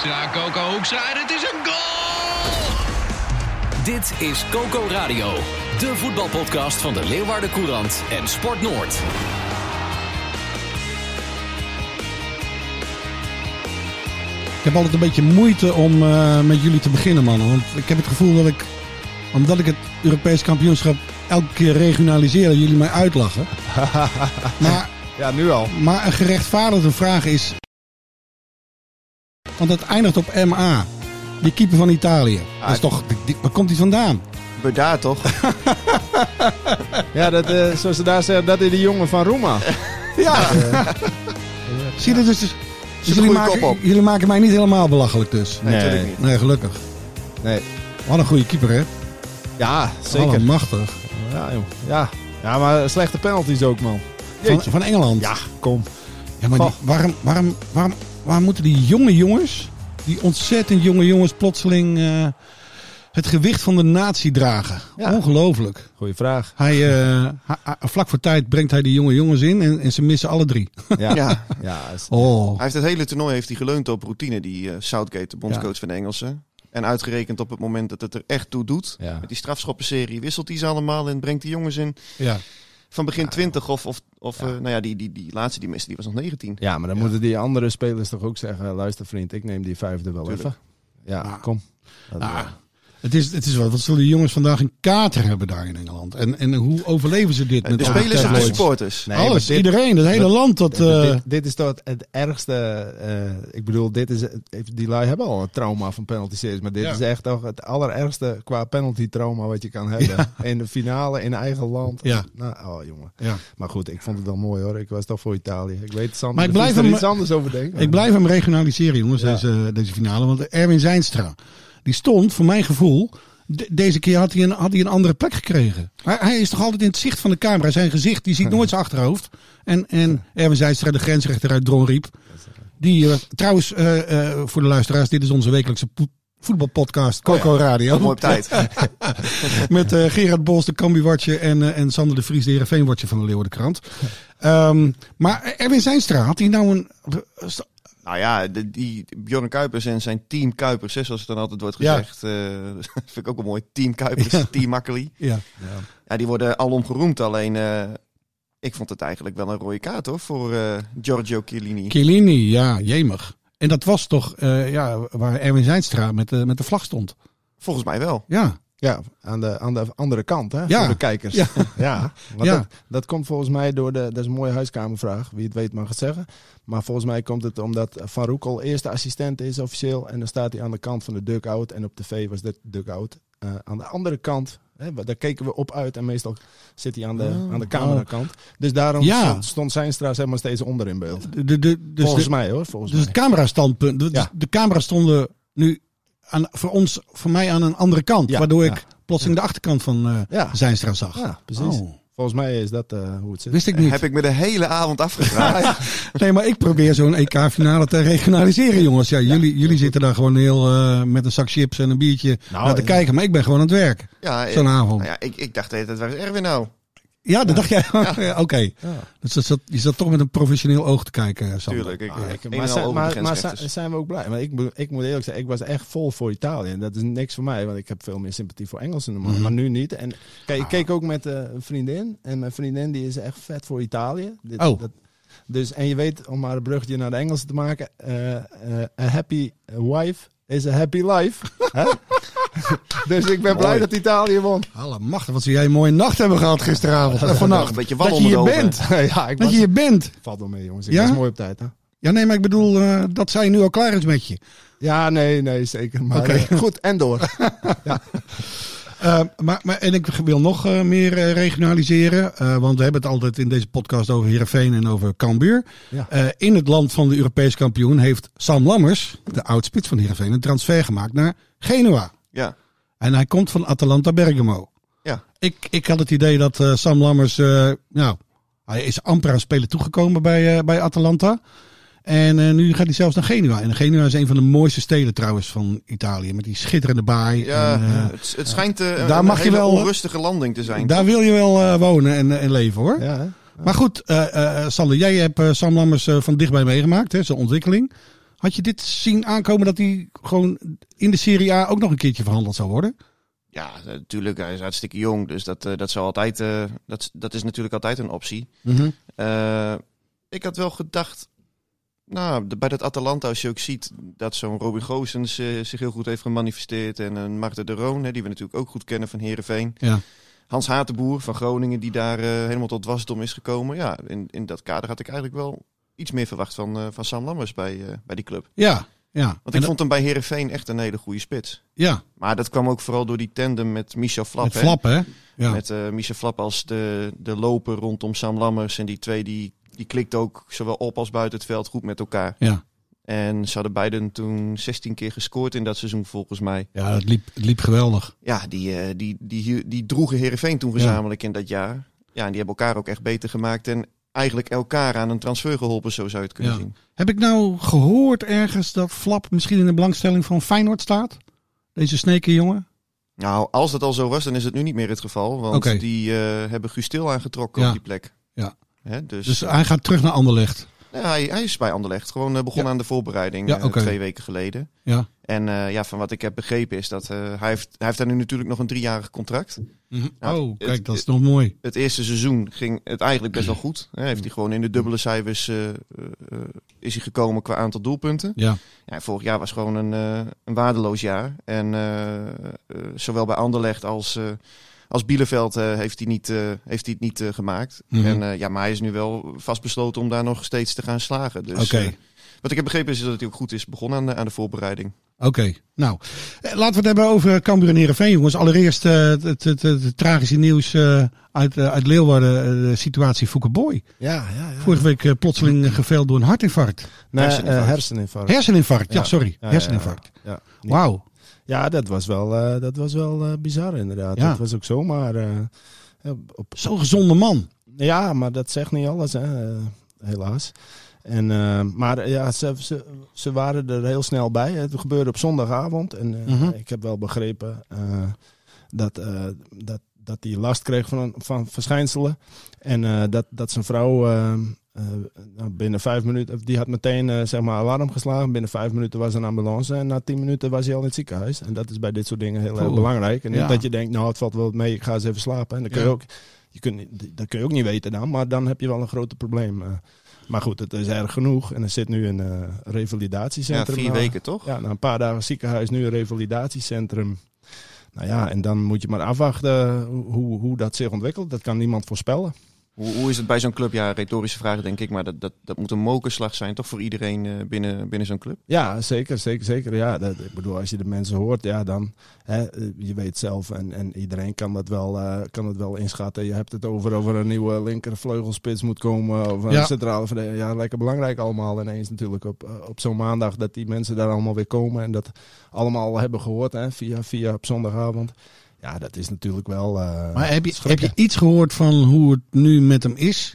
Hoekstra, Coco Hoekstra en het is een goal! Dit is Coco Radio, de voetbalpodcast van de Leeuwarden Courant en Sport Noord. Ik heb altijd een beetje moeite om uh, met jullie te beginnen, mannen. Want ik heb het gevoel dat ik, omdat ik het Europees kampioenschap elke keer regionaliseer, jullie mij uitlachen. maar, ja, nu al. Maar een gerechtvaardigde vraag is. Want het eindigt op MA. Die keeper van Italië. Ah, dat is toch, die, waar komt hij vandaan? daar toch? ja, dat, uh, zoals ze daar zeggen, dat is de jongen van Roma. ja. Uh, Zie je, dus, dus jullie, maken, jullie maken mij niet helemaal belachelijk dus. Nee, natuurlijk niet. Nee, gelukkig. Nee. Wat een goede keeper, hè? Ja, zeker. machtig. Ja, joh. Ja. ja, maar slechte penalties ook, man. Van, van, Engeland? Ja, kom. Ja, maar die, waarom, waarom, waarom, waarom moeten die jonge jongens, die ontzettend jonge jongens, plotseling uh, het gewicht van de natie dragen? Ja. Ongelooflijk. Goeie vraag. Hij, uh, vlak voor tijd brengt hij die jonge jongens in en, en ze missen alle drie. Ja. ja. ja oh. Hij heeft het hele toernooi heeft hij geleund op routine, die uh, Southgate, de bondscoach van de Engelsen. En uitgerekend op het moment dat het er echt toe doet. Ja. Met die strafschoppenserie wisselt hij ze allemaal en brengt die jongens in. Ja. Van begin 20 of, of, of uh, nou ja, die, die, die laatste die miste, die was nog 19. Ja, maar dan moeten die andere spelers toch ook zeggen: luister vriend, ik neem die vijfde wel Tuurlijk. even. Ja, kom. Dat, het is, het is wat. Wat zullen die jongens vandaag een kater hebben daar in Engeland? En, en hoe overleven ze dit? Met de spelers en de supporters. Nee, Alles, dit, iedereen, het hele land. Dat, uh... dit, dit, is toch het ergste. Uh, ik bedoel, dit is, die lui hebben al een trauma van penalty series. Maar dit ja. is echt toch het allerergste qua penalty trauma wat je kan hebben. Ja. In de finale in eigen land. Ja. Nou, oh jongen. Ja. Maar goed, ik vond het wel mooi hoor. Ik was toch voor Italië. Ik weet Sander, maar ik blijf hem, er iets anders over denken. Ik blijf hem regionaliseren jongens, deze, deze finale. Want Erwin Zijnstra, die stond voor mijn gevoel deze keer had hij, een, had hij een andere plek gekregen. Hij, hij, is toch altijd in het zicht van de camera. Zijn gezicht, die ziet nooit zijn achterhoofd. En, en Erwin Zijstra, de grensrechter uit Dronriep. Die, uh, trouwens, uh, uh, voor de luisteraars, dit is onze wekelijkse voetbalpodcast Coco oh ja. Radio. Mooi op tijd. Met Gerard Bos, de Cambuurtje en, en Sander de Vries, de Heerenveenwatcher van de Leeuwardenkrant. Um, maar Erwin Zijnstra, had hij nou een... Nou ja, de, die Bjorn Kuipers en zijn team Kuipers, zoals het dan altijd wordt gezegd. Ja. Uh, vind ik ook wel mooi. Team Kuipers, ja. team Makkeli. Ja. ja. Ja. die worden alom geroemd. Alleen, uh, ik vond het eigenlijk wel een rode kaart hoor, voor uh, Giorgio Chiellini. Chiellini, ja, jemig. En dat was toch ja, waar Erwin Zijnstra met, de met de vlag stond? Volgens mij wel. Ja. Ja, aan de, aan de andere kant, hè? Ja. Voor de kijkers. Ja. ja, ja. Dat, dat, komt volgens mij door de... Dat is een mooie huiskamervraag. Wie het weet mag het zeggen. Maar volgens mij komt het omdat Van Roekel eerste assistent is officieel. En dan staat hij aan de kant van de dugout. En op tv was dat dugout. Uh, aan de andere kant, hè, daar keken we op uit. En meestal zit hij aan de, oh. aan de camerakant. Dus daarom ja. stond, stond Zijnstra zeg maar steeds onder in beeld. De, de, dus volgens mij hoor. Volgens dus mij. het camerastandpunt. De, de camera's stonden nu aan, voor ons, voor mij aan een andere kant. Ja, waardoor ja. ik plotseling de achterkant van uh, ja. Zijnstra zag. Ja, precies. Oh. Volgens mij is dat uh, hoe het zit. Wist ik niet. Heb ik me de hele avond afgevraagd. nee, maar ik probeer zo'n EK-finale te regionaliseren, jongens. Ja, jullie, jullie zitten daar gewoon heel uh, met een zak chips en een biertje nou, naar te kijken. Maar ik ben gewoon aan het werk. Ja, zo'n avond. Nou ja, ik, ik dacht, dat waar is Erwin nou? Ja, dat ja. dacht jij. Ja. Oké. Okay. Ja. Dus dat zat, je zat toch met een professioneel oog te kijken, Sander. Tuurlijk. Ik, ah, ik, maar zijn, maar, maar zijn, zijn we ook blij. Maar ik, ik moet eerlijk zeggen, ik was echt vol voor Italië. En dat is niks voor mij, want ik heb veel meer sympathie voor Engelsen. Maar, mm. maar nu niet. En kijk, ik keek ook met uh, een vriendin. En mijn vriendin die is echt vet voor Italië. Dit, oh. Dat, dus, en je weet, om maar een bruggetje naar de Engelsen te maken. Uh, uh, a happy wife is a happy life. dus ik ben blij dat Italië won. Allemachtig, wat zou jij een mooie nacht hebben gehad gisteravond. Ja, vannacht. Een beetje dat je hier bent. ja, ik dat was... je hier bent. Valt wel mee jongens, ik ja? was mooi op tijd. Hè? Ja, nee, maar ik bedoel uh, dat zij nu al klaar is met je. Ja, nee, nee, zeker. Maar okay. uh, goed, en door. ja. Uh, maar, maar, en ik wil nog uh, meer uh, regionaliseren. want we hebben het altijd in deze podcast over Heerenveen en over Cambuur. Ja. in het land van de Europese kampioen heeft Sam Lammers, de oudspits van Heerenveen, een transfer gemaakt naar Genua. Ja. En hij komt van Atalanta Bergamo. Ja. Ik, ik had het idee dat Sam Lammers, nou, hij is amper aan spelen toegekomen bij, bij Atalanta. En uh, nu gaat hij zelfs naar Genua. En Genua is een van de mooiste steden trouwens van Italië. Met die schitterende baai. Ja, en, uh, het, het, schijnt uh, daar een mag je wel, onrustige landing te zijn. Daar wil je wel wonen en, en leven hoor. Ja, ja. Maar goed, Sander, jij hebt Sam Lammers van dichtbij meegemaakt. Hè, zijn ontwikkeling. Had je dit zien aankomen dat hij gewoon in de Serie A ook nog een keertje verhandeld zou worden? Ja, natuurlijk. Hij is hartstikke jong. Dus dat, dat, zal altijd, dat, dat is natuurlijk altijd een optie. Mm -hmm. ik had wel gedacht nou, bij dat Atalanta, als je ook ziet dat zo'n Robin Goossens uh, zich heel goed heeft gemanifesteerd. En een Marta de Roon, hè, die we natuurlijk ook goed kennen van Herenveen. Ja. Hans Hatenboer van Groningen, die daar helemaal tot wasdom is gekomen. Ja, in, in dat kader had ik eigenlijk wel iets meer verwacht van, uh, van Sam Lammers bij, bij die club. Ja, ja. Want ik vond hem bij Herenveen echt een hele goede spits. Ja. Maar dat kwam ook vooral door die tandem met Michel Flap. Met Flap, hè? Ja. Met Michel Flap als de, de loper rondom Sam Lammers. En die twee die die klikt ook zowel op als buiten het veld goed met elkaar. Ja. En ze hadden beiden toen 16 keer gescoord in dat seizoen volgens mij. Ja, het liep, het liep geweldig. Ja, die, uh, die, die, die, die droegen Herenveen toen gezamenlijk ja. in dat jaar. Ja, en die hebben elkaar ook echt beter gemaakt. En eigenlijk elkaar aan een transfer geholpen, zo zou je het kunnen ja. zien. Heb ik nou gehoord ergens dat Flap misschien in de belangstelling van Feyenoord staat? Deze sneke jongen? Nou, als dat al zo was, dan is het nu niet meer het geval. Want okay. die uh, hebben Gustil aangetrokken ja. op die plek. Ja. Hè, dus, dus hij gaat terug naar Anderlecht. Hij, hij is bij Anderlecht. Gewoon uh, begonnen Ja. aan de voorbereiding Ja, oké. twee weken geleden. Ja. En uh, ja, van wat ik heb begrepen is dat uh, hij, heeft, hij heeft daar nu natuurlijk nog een driejarig contract. Nou, oh, kijk, het- dat is nog mooi. Het eerste seizoen ging het eigenlijk best wel goed. Hè, heeft hij gewoon in de dubbele cijfers uh, is hij gekomen qua aantal doelpunten. Ja. Ja, vorig jaar was gewoon een, een waardeloos jaar. En zowel bij Anderlecht als, als Bielefeld uh, heeft, hij niet, uh, heeft hij het niet uh, gemaakt. Mhm. En uh, ja, maar hij is nu wel vastbesloten om daar nog steeds te gaan slagen. Dus, Oké. uh, wat ik heb begrepen is dat hij ook goed is begonnen aan de, aan de voorbereiding. Oké, nou. eh, Laten we het hebben over Cambuur en Heerenveen, jongens. Allereerst eh, het, het, het, het tragische nieuws eh, uit, eh, uit Leeuwarden, eh, de situatie Fouke Boy. Ja, ja, ja. Vorige week eh, plotseling eh, geveld door een hartinfarct. Nee, herseninfarct. eh, herseninfarct. Herseninfarct, ja, Ja. sorry. Ja, ja, herseninfarct. Ja, ja. Wauw. Ja, dat was wel, eh, dat was wel eh, bizar inderdaad. Ja. Dat was ook zomaar... eh, op, Zo'n gezonde man. Ja, maar dat zegt niet alles, hè, helaas. En, maar ja, ze, ze, ze waren er heel snel bij. Het gebeurde op zondagavond. En Mhm. ik heb wel begrepen dat, dat, dat hij last kreeg van, van verschijnselen. En dat, dat zijn vrouw binnen vijf minuten... Die had meteen eh, zeg maar alarm geslagen. Binnen vijf minuten was een ambulance. En na tien minuten was hij al in het ziekenhuis. En dat is bij dit soort dingen heel erg belangrijk. En niet Ja. dat je denkt, nou het valt wel mee, ik ga eens even slapen. En dan kun je Ja. ook... Je kunt, dat kun je ook niet weten dan, maar dan heb je wel een groot probleem. eh. maar goed, het is erg genoeg. En er zit nu een eh, Ja, revalidatiecentrum. vier na- weken toch? Ja, na een paar dagen ziekenhuis, nu een revalidatiecentrum. Nou ja, en dan moet je maar afwachten hoe, hoe dat zich ontwikkelt. Dat kan niemand voorspellen. Hoe, hoe is het bij zo'n club? Ja, retorische vraag denk ik. Maar dat, dat, dat moet een mokerslag zijn toch voor iedereen uh, binnen, binnen zo'n club? Ja, zeker, zeker, zeker. Ja, dat, ik bedoel, als je de mensen hoort, ja, dan, hè, je weet zelf en, en iedereen kan dat, wel, uh, kan dat wel inschatten. Je hebt het over of er een nieuwe linkervleugelspits moet komen of een Ja. centrale verdediger. Ja, lekker belangrijk allemaal ineens natuurlijk op, op zo'n maandag dat die mensen daar allemaal weer komen en dat allemaal hebben gehoord hè, via, via op zondagavond. Ja, dat is natuurlijk wel. Uh, Maar heb je, heb je iets gehoord van hoe het nu met hem is?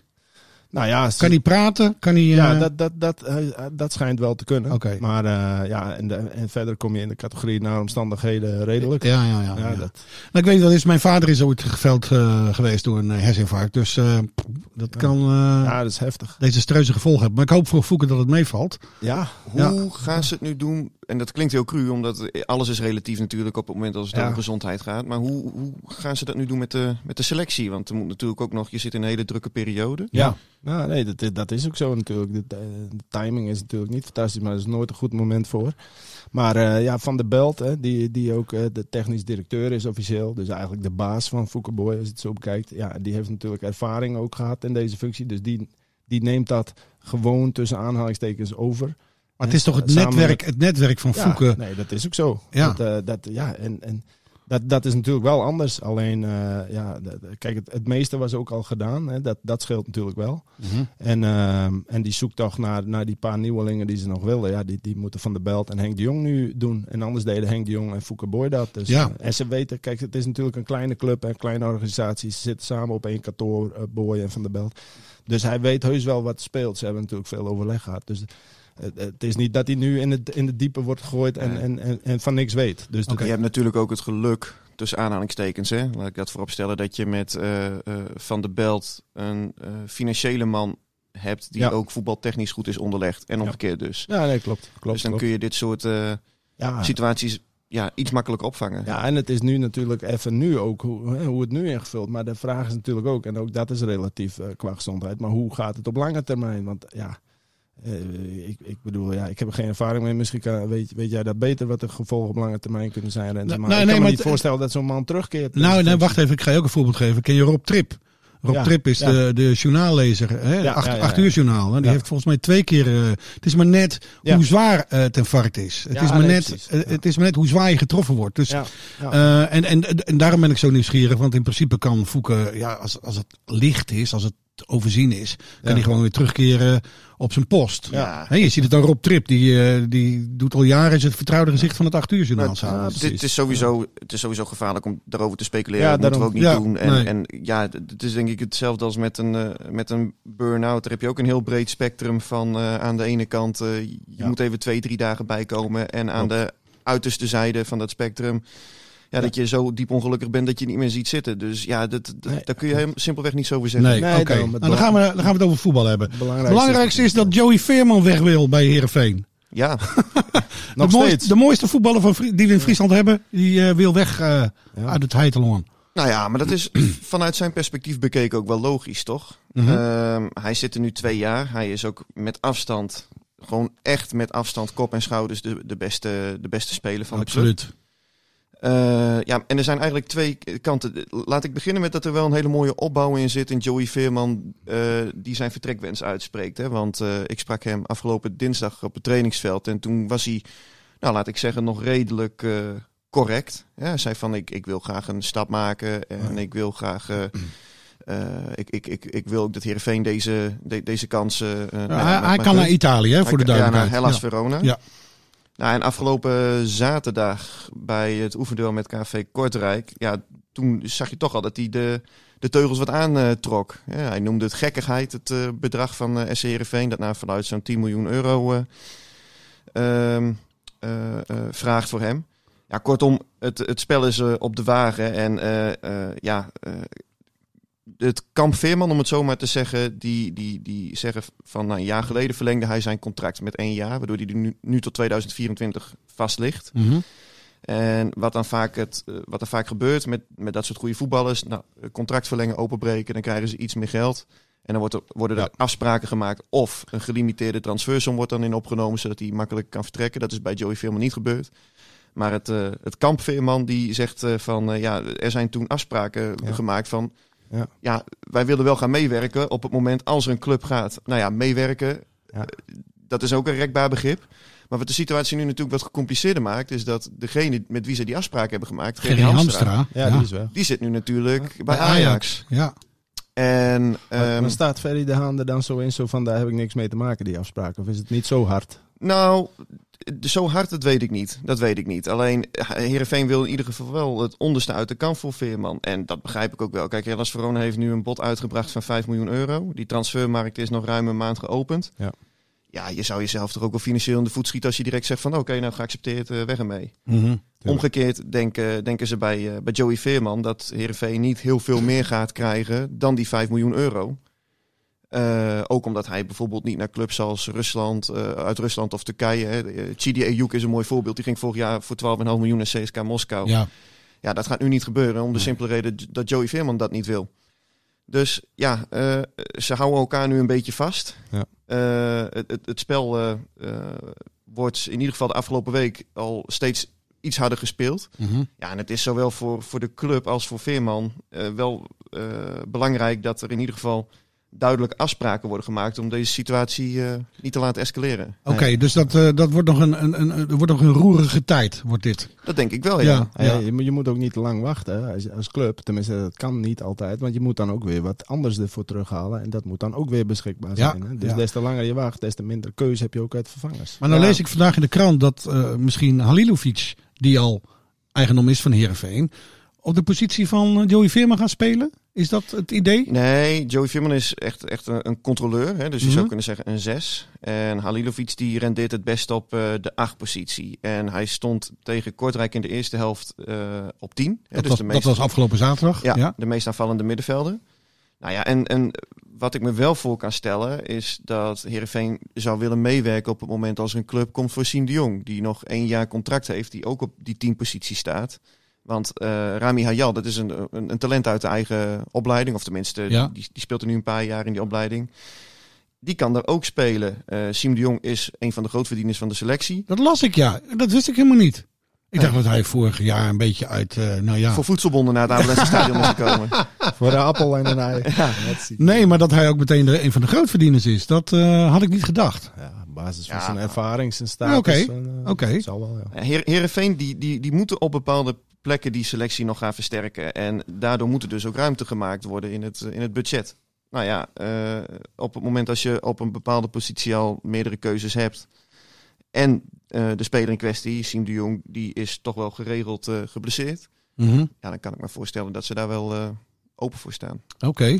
Nou ja, Kan hij praten? Kan hij, uh... Ja, dat, dat, dat, uh, dat schijnt wel te kunnen. Okay. Maar uh, ja, en, de, en, verder kom je in de categorie naar omstandigheden redelijk. Ja, ja, ja. ja, ja. Dat... Nou, ik weet wel eens, mijn vader is ooit geveld uh, geweest door een herseninfarct. Dus uh, dat ja. kan ja, dat is heftig. deze streuze gevolgen hebben. Maar ik hoop voor Fouke dat het meevalt. Ja. Hoe ja. gaan ze het nu doen? En dat klinkt heel cru, omdat alles is relatief natuurlijk op het moment als het over gezondheid gaat. Maar hoe, hoe gaan ze dat nu doen met de, met de selectie? Want er moet natuurlijk ook nog, je zit in een hele drukke periode. Ja. Nou, nee, dat, dat is ook zo natuurlijk. De, de, timing is natuurlijk niet fantastisch, maar er is nooit een goed moment voor. Maar uh, ja, Van der Belt, hè, die, die ook uh, de technisch directeur is officieel, dus eigenlijk de baas van Boy, als je het zo bekijkt, ja, die heeft natuurlijk ervaring ook gehad in deze functie. Dus die, die neemt dat gewoon tussen aanhalingstekens over. Maar het is toch het, netwerk, het netwerk van Fouke? Ja, nee, dat is ook zo. Ja. Dat, uh, dat, ja, en, en dat, dat is natuurlijk wel anders. Alleen, eh, ja, kijk, het, het meeste was ook al gedaan. Hè. Dat, dat scheelt natuurlijk wel. Mhm. En, ehm, en die zoektocht naar, naar die paar nieuwelingen die ze nog wilden, ja, die, die moeten Van de Belt en Henk de Jong nu doen. En anders deden Henk de Jong en Fouke Boy dat. Dus, Ja. eh, en ze weten, kijk, het is natuurlijk een kleine club en kleine organisatie. Ze zitten samen op één kantoor, eh, Boy en Van de Belt. Dus hij weet heus wel wat speelt. Ze hebben natuurlijk veel overleg gehad. Dus het, is niet dat hij nu in het, in het diepe wordt gegooid en, Nee. en, en, en van niks weet. Dus Je hebt natuurlijk ook het geluk, tussen aanhalingstekens, hè, laat ik dat voorop stellen, dat je met eh, eh, Van de Belt een eh, financiële man hebt die Ja. ook voetbaltechnisch goed is onderlegd. En omgekeerd dus. ja, nee, klopt. klopt, dus dan klopt. kun je dit soort eh, ja, situaties ja, iets makkelijker opvangen. Ja, en het is nu natuurlijk even nu ook hoe, hoe het nu ingevuld. Maar de vraag is natuurlijk ook, en ook dat is relatief qua gezondheid, maar hoe gaat het op lange termijn? Want ja, eh, ik, ik bedoel, ja, ik heb er geen ervaring mee. Misschien kan, weet, weet jij dat beter, wat de gevolgen op lange termijn kunnen zijn. En, Nou, maar nee, ik nee, kan me maar niet voorstellen dat zo'n man terugkeert. Nou, nee, wacht even. Ik ga je ook een voorbeeld geven. Ken je Rob Trip? Rob Ja, Trip is ja. de, de journaallezer, hè? Ja, acht, uur journaal. Hè? Die heeft volgens mij twee keer. eh, het is maar net hoe zwaar eh, het infarct is. Het, is maar nee, net, het is maar net hoe zwaar je getroffen wordt. Dus, en, en, en daarom ben ik zo nieuwsgierig. Want in principe kan Fouke, ja, als, als het licht is, als het overzien is, kan Ja. hij gewoon weer terugkeren op zijn post. Ja. Je ziet het dan Rob Trip, die, eh, die doet al jaren het vertrouwde gezicht van het acht uur journaal. Nou, het, is- het, is sowieso, het is sowieso gevaarlijk om daarover te speculeren. Ja, dat moeten we ook niet Ja, doen. En, nee. en ja, het is denk ik hetzelfde als met een, eh, met een burn-out. Daar heb je ook een heel breed spectrum van eh, aan de ene kant... eh, je moet even twee, drie dagen bijkomen. En aan Klopt. de uiterste zijde van dat spectrum... Ja, dat je zo diep ongelukkig bent dat je niet meer ziet zitten. Dus ja, dat, dat- Nee. daar kun je hem simpelweg niet zo over zeggen. Nee, Nee, oké. Nou, dan, gaan we, dan gaan we het over voetbal hebben. Belangrijkste, belangrijkste is dat Joey Veerman weg wil bij Herenveen. Ja, nog de, mooiste, steeds. de mooiste voetballer van, die we in Friesland hebben, die eh, wil weg eh, Ja. uit het Heiteloon. Nou ja, maar dat is vanuit zijn perspectief bekeken ook wel logisch, toch? Mhm. Ehm, hij zit er nu twee jaar. Hij is ook met afstand, gewoon echt met afstand, kop en schouders, de, de, beste, de beste speler van de club. Eh, ja, en er zijn eigenlijk twee kanten. Laat ik beginnen met dat er wel een hele mooie opbouw in zit. En Joey Veerman eh, die zijn vertrekwens uitspreekt. Hè? Want eh, ik sprak hem afgelopen dinsdag op het trainingsveld. En toen was hij, nou laat ik zeggen, nog redelijk correct. Ja, hij zei van ik, ik wil graag een stap maken. En ik wil graag... eh, ik, ik, ik, ik wil ook dat Heerenveen deze, de- deze kansen... Ja, hij kan naar. Italië, hè, voor de Hij- Ja, naar duidelijkheid. Hellas Ja. Verona. Ja. Nou, en afgelopen zaterdag bij het oefenduel met KV Kortrijk, ja, toen zag je toch al dat hij de, de teugels wat aantrok. Ja, hij noemde het gekkigheid, het eh, bedrag van eh SC Heerenveen, dat naar vanuit zo'n 10 miljoen euro eh, ehm, eh, eh, vraagt voor hem. Ja, kortom, het, het spel is op de wagen en ja, het kamp Veerman, om het zo maar te zeggen, die, die, die zeggen van nou, een jaar geleden verlengde hij zijn contract met één jaar, waardoor hij nu, nu tot 2024 vast ligt. Mhm. En wat, dan vaak het, eh, wat er vaak gebeurt met, met dat soort goede voetballers, nou, contract verlengen, openbreken, dan krijgen ze iets meer geld. En dan wordt er, worden er Ja. afspraken gemaakt of een gelimiteerde transfersom wordt dan in opgenomen, zodat hij makkelijk kan vertrekken. Dat is bij Joey Veerman niet gebeurd. Maar het, eh het kamp Veerman die zegt eh, van ja, er zijn toen afspraken Ja. gemaakt van Ja. ja, wij willen wel gaan meewerken op het moment als er een club gaat. Nou ja, meewerken, Ja. eh, dat is ook een rekbaar begrip. Maar wat de situatie nu natuurlijk wat gecompliceerder maakt, is dat degene met wie ze die afspraak hebben gemaakt, Gerry Hamstra, Hamstra. Ja, die is weg. die zit nu natuurlijk bij Bij Ajax. Ajax. Ja. En Maar, ehm, maar staat Ferry de Haan er dan zo in, zo van daar heb ik niks mee te maken, die afspraak? Of is het niet zo hard? nou, zo hard, dat weet ik niet. Dat weet ik niet. Alleen, Heerenveen wil in ieder geval wel het onderste uit de kan voor Veerman. En dat begrijp ik ook wel. Kijk, Hellas Verona heeft nu een bod uitgebracht van 5 miljoen euro. Die transfermarkt is nog ruim een maand geopend. Ja. Ja, je zou jezelf toch ook wel financieel in de voet schieten als je direct zegt van oké, nou geaccepteerd, eh, weg ermee. Mhm. Omgekeerd denken, denken ze bij, eh, bij Joey Veerman dat Heerenveen niet heel veel meer gaat krijgen dan die 5 miljoen euro. Eh, ook omdat hij bijvoorbeeld niet naar clubs als Rusland, eh, uit Rusland of Turkije. Hè. Eh, Chidi Ayuk is een mooi voorbeeld. Die ging vorig jaar voor 12,5 miljoen naar CSK Moskou. Ja. Ja. dat gaat nu niet gebeuren. Om de simpele reden dat Joey Veerman dat niet wil. Dus ja, ze houden elkaar nu een beetje vast. Ja. Het, het, het spel wordt in ieder geval de afgelopen week al steeds iets harder gespeeld. Mhm. Ja, en het is zowel voor, voor de club als voor Veerman wel belangrijk dat er in ieder geval duidelijk afspraken worden gemaakt om deze situatie eh, niet te laten escaleren. Oké, dus dat, eh, dat wordt nog een, een, een, een- wordt nog een roerige tijd, wordt dit. Dat denk ik wel, ja. Ja. Ja, je, moet- je moet ook niet te lang wachten als, als club. Tenminste, dat kan niet altijd. Want je moet dan ook weer wat anders ervoor terughalen. En dat moet dan ook weer beschikbaar Ja, zijn. Hè? Dus ja. des te langer je wacht, des te minder keuze heb je ook uit vervangers. Maar dan Ja. lees ik vandaag in de krant dat eh, misschien Halilovic, die al eigendom is van Heerenveen, op de positie van eh, Joey Veerman gaat spelen. Is dat het idee? Nee, Joey Veerman is echt, echt een, controleur. Hè? Dus je Mhm. zou kunnen zeggen een 6. En Halilovic die rendeert het best op eh, de 8 positie. En hij stond tegen Kortrijk in de eerste helft eh, op 10. Hè? Dat, dus was, de dat was afgelopen zaterdag. ja, Ja. de meest aanvallende middenvelder. Nou ja, en, en wat ik me wel voor kan stellen is dat Heerenveen zou willen meewerken op het moment als er een club komt voor Siem de Jong. Die nog één jaar contract heeft, die ook op die 10 positie staat. Want eh, Rami Hayal, dat is een, een, een talent uit de eigen opleiding. Of tenminste, Ja. die, die speelt er nu een paar jaar in die opleiding. Die kan er ook spelen. Eh Siem de Jong is een van de grootverdieners van de selectie. Dat las ik, ja. Dat wist ik helemaal niet. Ik dacht dat hij vorig jaar een beetje uit, eh, nou ja. Voor voedselbonden naar het Abelense stadion is gekomen. Voor de appel en een ei. Ja. Nee, maar dat hij ook meteen de, een van de grootverdieners is, dat eh, had ik niet gedacht. Ja, op basis van Ja. zijn ervaring, zijn status. Oké, en, eh, oké. Zal wel, ja. Heer, Heerenveen die, die, die moeten op bepaalde plekken die selectie nog gaan versterken. En daardoor moet er dus ook ruimte gemaakt worden in het, in het budget. Nou ja, eh, op het moment als je op een bepaalde positie al meerdere keuzes hebt. En eh, de speler in kwestie, Siem de Jong, die is toch wel geregeld eh, geblesseerd. Mhm. Ja, dan kan ik me voorstellen dat ze daar wel eh, open voor staan. Oké.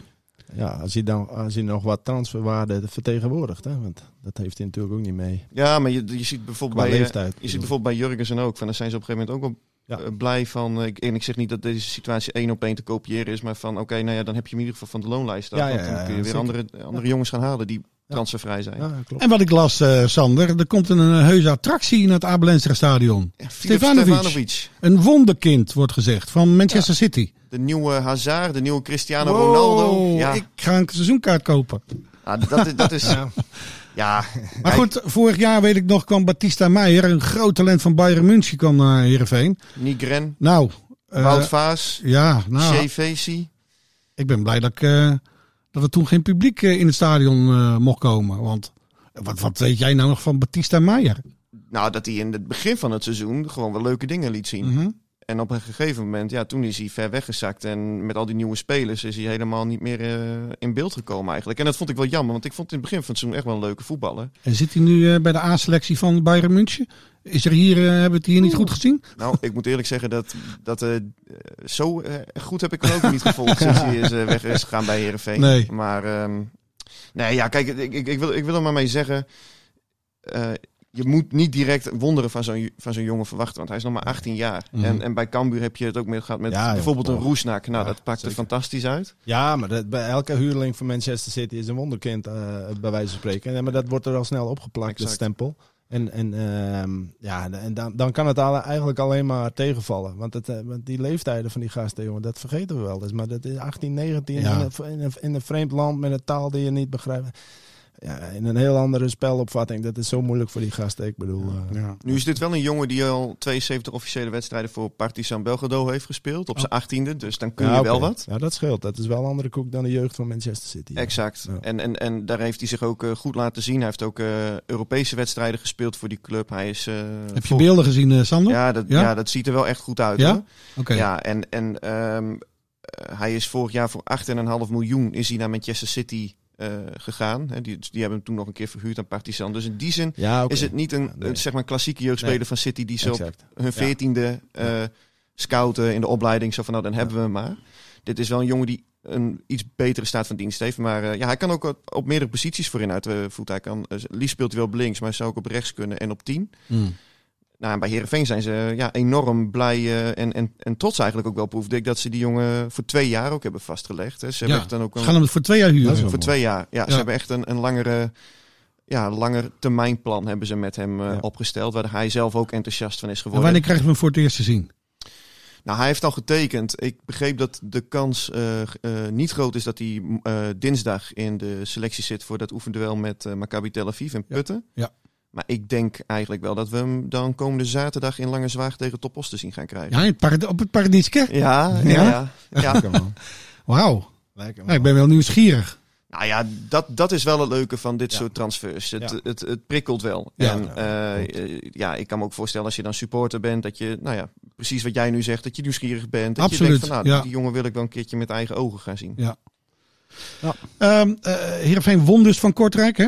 Ja, als hij, dan, als hij nog wat transferwaarde vertegenwoordigt. Hè? Want dat heeft hij natuurlijk ook niet mee. Ja, maar je, je ziet bijvoorbeeld Qua bij, leeftijd. je ziet bijvoorbeeld bij Jurgensen ook. Van, dan zijn ze op een gegeven moment ook wel Ja. eh, blij van. eh, ik- En ik zeg niet dat deze situatie één op één te kopiëren is, maar van oké, nou ja, dan heb je hem in ieder geval van de loonlijst af. Ja, ja, want dan kun je weer andere, andere jongens gaan halen die transfervrij zijn. Klopt. En wat ik las, eh, Sander, er komt een, heuse attractie in het Abelensra stadion. Stefanovic. Stefanovic. Een wonderkind, wordt gezegd, van Manchester City. De nieuwe Hazard, de nieuwe Cristiano Wow, Ronaldo. Ja, Ik ga een seizoenkaart kopen. Ah, dat, is- dat is. ja. Maar goed, vorig jaar weet ik nog kwam Batista Meijer, een groot talent van Bayern München, kwam naar Heerenveen. Nigren, Nou, eh, Wout Vaas, ja, nou, Facey. ik ben blij dat, ik, eh, dat er toen geen publiek eh, in het stadion mocht komen. Want wat, wat weet jij nou nog van Batista Meijer? Nou, dat hij in het begin van het seizoen gewoon wel leuke dingen liet zien. Mhm. En op een gegeven moment, ja, toen is hij ver weggezakt. En met al die nieuwe spelers is hij helemaal niet meer eh, in beeld gekomen eigenlijk. En dat vond ik wel jammer, want ik vond in het begin van het seizoen echt wel een leuke voetballer. En zit hij nu eh, bij de A-selectie van Bayern München? Is er hier, eh, hebben we het hier niet goed gezien? Nou, ik moet eerlijk zeggen dat, dat zo goed heb ik hem ook niet gevolgd sinds hij is, weg is gegaan bij Herenveen. Nee. Maar ehm, nee, ja, kijk, ik, ik, ik, wil, ik wil er maar mee zeggen. Je moet niet direct wonderen van zo'n van zo'n jongen verwachten, want hij is nog maar 18 jaar. Mhm. En, en bij Cambuur heb je het ook met, gehad met Ja, bijvoorbeeld een. Roesnak. Nou, Ja, dat pakt er fantastisch uit. Ja, maar dat, bij elke huurling van Manchester City is een wonderkind, eh, bij wijze van spreken. Ja, maar dat wordt er al snel opgeplakt, dat Exact. stempel. En, en, ehm, ja, en dan, dan kan het eigenlijk alleen maar tegenvallen. Want, het, eh, want die leeftijden van die gasten, jongen, dat vergeten we wel eens. Maar dat is 18, 19 Ja. in, een, in, een, in een vreemd land met een taal die je niet begrijpt. Ja, in een heel andere spelopvatting. Dat is zo moeilijk voor die gasten. Ik bedoel, eh, Ja. Nu is dit wel een jongen die al 72 officiële wedstrijden voor Partizan Belgrado heeft gespeeld. Op zijn 18e, dus dan kun je wel wat. Ja, dat scheelt. Dat is wel een andere koek dan de jeugd van Manchester City. Exact. Ja. En, en, en daar heeft hij zich ook eh, goed laten zien. Hij heeft ook eh, Europese wedstrijden gespeeld voor die club. Hij is. eh, Heb je beelden gezien, eh, Sander? Ja dat, Ja? ja? dat ziet er wel echt goed uit. Ja? hoor. Oké. Ja, en, en ehm, eh, hij is vorig jaar voor 8,5 miljoen is hij naar Manchester City eh, gegaan. Hè, die, die hebben hem toen nog een keer verhuurd aan Partizan. Dus in die zin Ja, is het niet een, nee. zeg maar klassieke jeugdspeler Nee. van City die zo Exact. hun veertiende eh scouten in de opleiding. Zo van, nou, dan hebben we hem maar. Dit is wel een jongen die een iets betere staat van dienst heeft. Maar eh, ja, hij kan ook op, op meerdere posities voorin uit de voet. Hij kan, liefst speelt hij wel op links, maar hij zou ook op rechts kunnen en op 10. Hmm. Nou, en bij Herenveen zijn ze ja, enorm blij eh, en, en, en trots eigenlijk ook wel, proefde ik, dat ze die jongen voor twee jaar ook hebben vastgelegd. Hè. Ze hebben Ja. echt dan ook een, gaan hem voor twee jaar huren. voor mooi. twee jaar. Ja, Ja. ze hebben echt een, een langere, ja, langer termijnplan hebben ze met hem eh, Ja. opgesteld, waar hij zelf ook enthousiast van is En geworden. wanneer krijgen we hem voor het eerst te zien? Nou, hij heeft al getekend. Ik begreep dat de kans eh, niet groot is dat hij dinsdag in de selectie zit voor dat oefenduel met Maccabi Tel Aviv in Putten. Ja. Maar ik denk eigenlijk wel dat we hem dan komende zaterdag in Lange Zwaag tegen Topos te zien gaan krijgen. Ja, op het Paradieske? Ja, ja, Ja? ja. ja. Lekker man. Wauw. Lekker man. Ik ben wel nieuwsgierig. Nou ja, dat, dat is wel het leuke van dit Ja. soort transfers. Het, Ja. het, het, prikkelt wel. Ja. en Ja, eh, eh, ja, ik kan me ook voorstellen als je dan supporter bent, dat je, nou ja, precies wat jij nu zegt, dat je nieuwsgierig bent. Dat je Absoluut, denkt van, nou, ja. die jongen wil ik wel een keertje met eigen ogen gaan zien. Ja. Ja. Ehm, eh, Heerenveen won dus van Kortrijk, hè?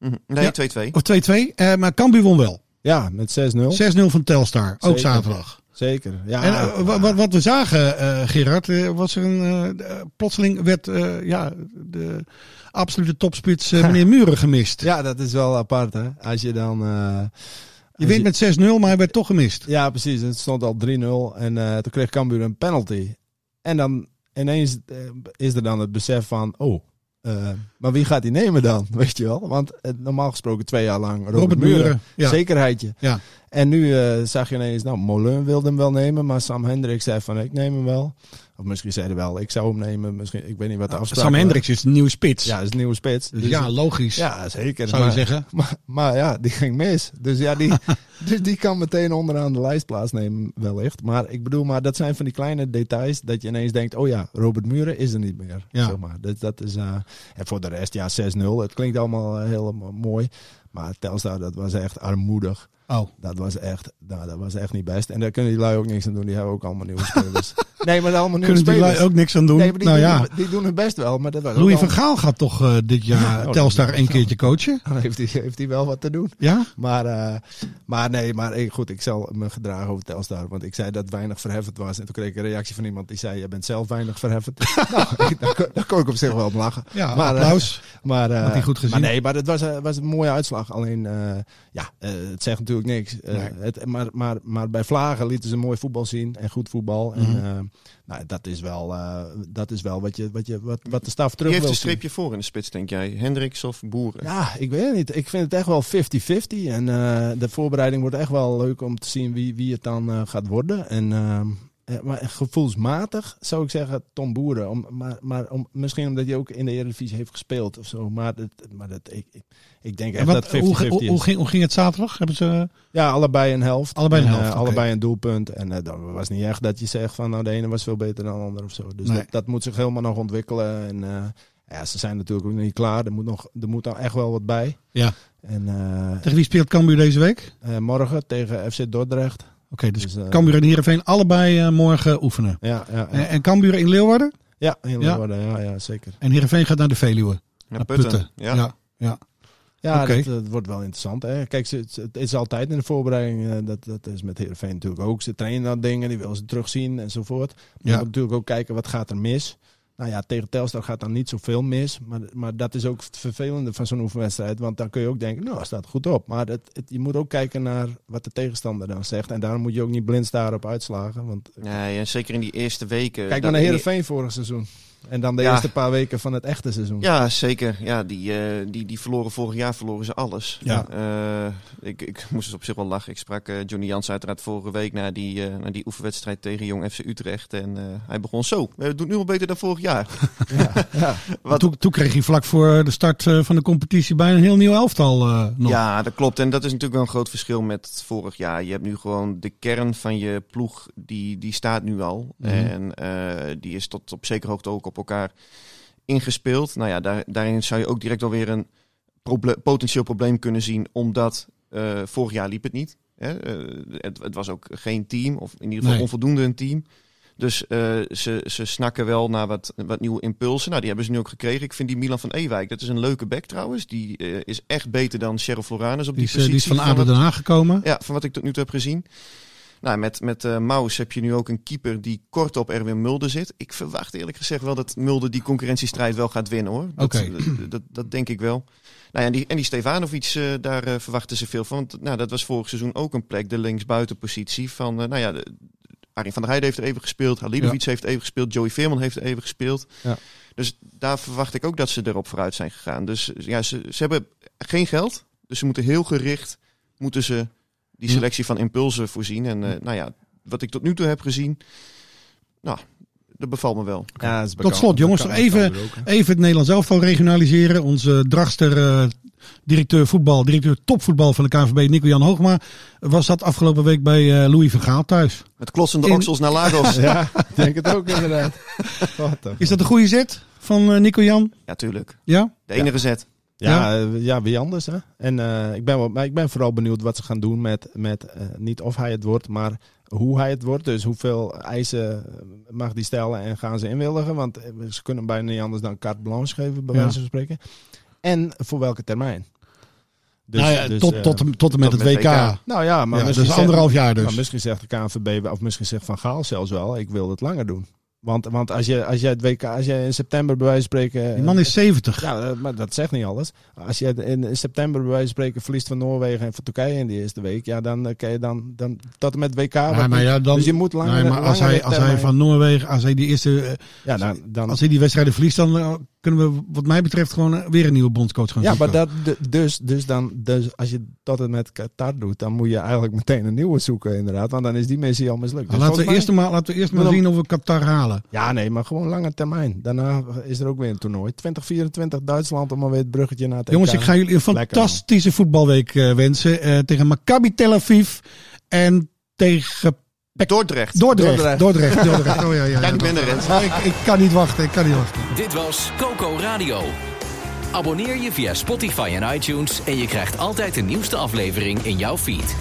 Mhm. Nee, Ja. 2-2. Of 2-2. Eh, maar Cambuur won wel. Ja, met 6-0. 6-0 van Telstar. Ook Zeker. zaterdag. Zeker. Ja, en eh, wa- wa- wat we zagen, eh, Gerard, eh, was er een... eh, eh, plotseling werd eh, ja, de absolute topspits eh, meneer Muren gemist. ja, dat is wel apart, hè. Als je dan... eh, Je wint met 6-0, maar hij werd toch gemist. Ja, precies. Het stond al 3-0 en eh, toen kreeg Cambuur een penalty. En dan ineens eh, is er dan het besef van, oh, eh, maar wie gaat die nemen dan? Weet je wel? Want eh, normaal gesproken twee jaar lang Robert, Robert Muren. Muren. Ja. Zekerheidje. Ja. En nu eh, zag je ineens, nou, Molen wilde hem wel nemen, maar Sam Hendricks zei van, ik neem hem wel. Of misschien zei hij wel, ik zou hem nemen. Misschien, ik weet niet wat de afspraak Sam. Hendricks is een nieuwe spits. Ja, is een nieuwe spits. dus ja, logisch. ja, zeker. zou je Maar- zeggen. maar, maar ja, die ging mis. Dus ja, die, dus die kan meteen onderaan de lijst plaatsnemen, wellicht. Maar ik bedoel, maar dat zijn van die kleine details dat je ineens denkt: oh ja, Robert Muren is er niet meer. Ja. Zeg maar. dat, dat is, eh, en voor de rest, ja, 6-0. Het klinkt allemaal eh, heel mo- mooi. Maar Telstar, dat was echt armoedig. Oh. Dat was echt, nou, dat was echt niet best. En daar kunnen die lui ook niks aan doen. Die hebben ook allemaal nieuwe spelers. nee, maar allemaal nieuwe Kunnen die spelers. lui ook niks aan doen? Nee, maar die, nou doen, ja, die doen het best wel. Maar dat Louis van Gaal gaat toch eh, dit jaar Oh, Telstar een keertje coachen? Dan heeft hij, heeft hij wel wat te doen. Ja? Maar, eh, maar nee, maar ik, goed, ik zal me gedragen over Telstar. Want ik zei dat weinig verheffend was. En toen kreeg ik een reactie van iemand die zei: Je bent zelf weinig verheffend. nou, daar, kon- daar kon ik op zich wel om lachen. Ja, Maar, eh, applaus. Maar, Had hij goed gezien? Maar nee, maar het was, was een mooie uitslag. Alleen, ja, het zegt natuurlijk niks. Eh, Nee. het, maar, maar, maar bij Vlagen lieten ze mooi voetbal zien. En goed voetbal. Mhm. En eh, nou, dat is wel, eh, dat is wel wat, je, wat, je, wat, wat de staf terug heeft een zien. streepje voor in de spits, denk jij? Hendricks of Boeren? Ja, ik weet het niet. Ik vind het echt wel 50-50. En de voorbereiding wordt echt wel leuk om te zien wie, wie het dan gaat worden. En, ehm, eh, maar gevoelsmatig zou ik zeggen Tom Boeren. Om, maar maar om, misschien omdat hij ook in de Eredivisie heeft gespeeld of zo. Maar, dat, maar dat, ik, ik, denk En echt wat, dat 50-50 hoe, hoe, ging, hoe ging het zaterdag? Hebben ze... Ja, allebei een helft. Allebei een En, helft, eh, oké. Allebei een doelpunt. En eh, dat was niet echt dat je zegt van nou de ene was veel beter dan de ander of zo. Dus Nee. dat, dat moet zich helemaal nog ontwikkelen. En eh, ja, ze zijn natuurlijk ook nog niet klaar. Er moet nog, er moet nog echt wel wat bij. Ja. En eh, Tegen wie speelt Cambuur deze week? eh, morgen tegen FC Dordrecht. Oké, dus, Dus, eh, Cambuur en Heerenveen allebei eh, morgen oefenen. Ja, ja, En, ja. en Cambuur in Leeuwarden? ja, in. Leeuwarden, ja, ja, zeker. En Heerenveen gaat naar de Veluwe. Ja, naar Putten. Ja. ja. ja. Dat, dat wordt wel interessant. Hè. Kijk, het, het is altijd in de voorbereiding. eh, dat, dat is met Heerenveen natuurlijk ook. Ze trainen dan dingen, die willen ze terugzien enzovoort. Maar Ja. je moet natuurlijk ook kijken, wat gaat er mis? Nou ja, tegen Telstar gaat dan niet zoveel mis. Maar, maar dat is ook het vervelende van zo'n oefenwedstrijd. Want dan kun je ook denken, nou, het staat goed op. Maar het, het- je moet ook kijken naar wat de tegenstander dan zegt. En daarom moet je ook niet blind staren op uitslagen. Want Nee, en zeker in die eerste weken. kijk naar Heerenveen vorig seizoen. En dan de Ja. eerste paar weken van het echte seizoen. Ja, zeker. Ja, die, eh, die, die verloren vorig jaar verloren ze alles. Ja. Eh, ik, ik moest dus op zich wel lachen. Ik sprak eh, Johnny Jans uiteraard vorige week na die, eh, na die oefenwedstrijd tegen Jong FC Utrecht. En eh, hij begon zo. We doen het nu al beter dan vorig jaar. Ja, ja. Wat- Toen, toen kreeg hij vlak voor de start eh, van de competitie bijna een heel nieuw elftal eh, nog. Ja, dat klopt. En dat is natuurlijk wel een groot verschil met vorig jaar. Je hebt nu gewoon de kern van je ploeg, die, die staat nu al. Mhm. En eh, die is tot op zekere hoogte ook op elkaar ingespeeld. Nou ja, daar, daarin zou je ook direct alweer een proble- potentieel probleem kunnen zien, omdat eh, vorig jaar liep het niet. Hè? Eh, het, het was ook geen team, of in ieder geval Nee. onvoldoende een team. Dus eh, ze, ze snakken wel naar wat, wat nieuwe impulsen. Nou, die hebben ze nu ook gekregen. Ik vind die Milan van Ewijk, dat is een leuke back trouwens. Die is echt beter dan Sheriff Floranus op Die die, is, eh, die is positie. van ADO wat- Den Haag gekomen. ja, van wat ik tot nu toe heb gezien. Nou, met, met eh Maus heb je nu ook een keeper die kort op Erwin Mulder zit. Ik verwacht eerlijk gezegd wel dat Mulder die concurrentiestrijd wel gaat winnen hoor. Dat, Oké. dat, dat, dat denk ik wel. Nou ja, en die, en die Stefanovic, eh, daar eh, verwachten ze veel van. Want nou, dat was vorig seizoen ook een plek, de linksbuitenpositie. Van, eh, nou ja, de, van der Heijden heeft er even gespeeld. Halilovic heeft even gespeeld. Joey Veerman heeft er even gespeeld. Ja. Dus daar verwacht ik ook dat ze erop vooruit zijn gegaan. Dus ja, ze, ze hebben geen geld. Dus ze moeten heel gericht moeten ze die selectie van impulsen voorzien. En eh, nou ja, wat ik tot nu toe heb gezien, nou, dat bevalt me wel. Ja, is Tot slot, jongens, even, even het Nederlands elftal regionaliseren. Onze dragster, eh, directeur voetbal, directeur topvoetbal van de KNVB, Nico-Jan Hoogma, was dat afgelopen week bij eh, Louis van Gaal thuis. Met klotsende In- oksels naar Lagos. Ja, ik denk het ook inderdaad. Is dat een goede zet? van eh, Nico Jan? Ja, tuurlijk. Ja? De enige zet. Ja, ja. ja, wie anders. Hè? En eh, ik, ben wel, maar ik ben vooral benieuwd wat ze gaan doen met, met eh, niet of hij het wordt, maar hoe hij het wordt. Dus hoeveel eisen mag die stellen en gaan ze inwilligen. Want eh, ze kunnen bijna niet anders dan carte blanche geven, bij Ja. wijze van spreken. En voor welke termijn. Dus, nou ja, dus, tot, eh, tot, en- tot en met tot het WK. WK. nou ja, maar Ja, dus zegt- anderhalf jaar dus. nou, misschien zegt de KNVB, of misschien zegt Van Gaal zelfs wel, ik wil het langer doen. Want, want als, je, als je het WK, als je in september bij wijze van spreken... Die man is 70. Ja, eh, maar dat zegt niet alles. Als je in september bij wijze van spreken verliest van Noorwegen en van Turkije in de eerste week, ja, dan eh, kan je dan, dan tot en met WK. Ja, wat maar niet. ja, dan, dus je moet langer. nee, maar als hij, als hij van Noorwegen, als hij die eerste, eh, ja, dan, dan, als hij die wedstrijden verliest, dan kunnen we, wat mij betreft, gewoon eh, weer een nieuwe bondscoach gaan ja, maar zoeken. dat, dus, dus, dan, dus als je en met Qatar doet, dan moet je eigenlijk meteen een nieuwe zoeken, inderdaad. Want dan is die missie al mislukt. Dus Nou, laten, we eerst maar, laten we eerst maar Maar dan- zien of we Qatar halen. Ja, nee, maar gewoon lange termijn. Daarna is er ook weer een toernooi. 2024 Duitsland om alweer het bruggetje naar het Jongens, ik ga jullie een Lekker, fantastische voetbalweek eh, wensen. eh, tegen Maccabi Tel Aviv en tegen Dordrecht. Dordrecht. Dordrecht. Dordrecht. Dordrecht. Oh, ja, ja, Ja, ja, ik ben Rens. ik, ik kan niet wachten, ik kan niet wachten. Dit was Coco Radio. Abonneer je via Spotify en iTunes en je krijgt altijd de nieuwste aflevering in jouw feed.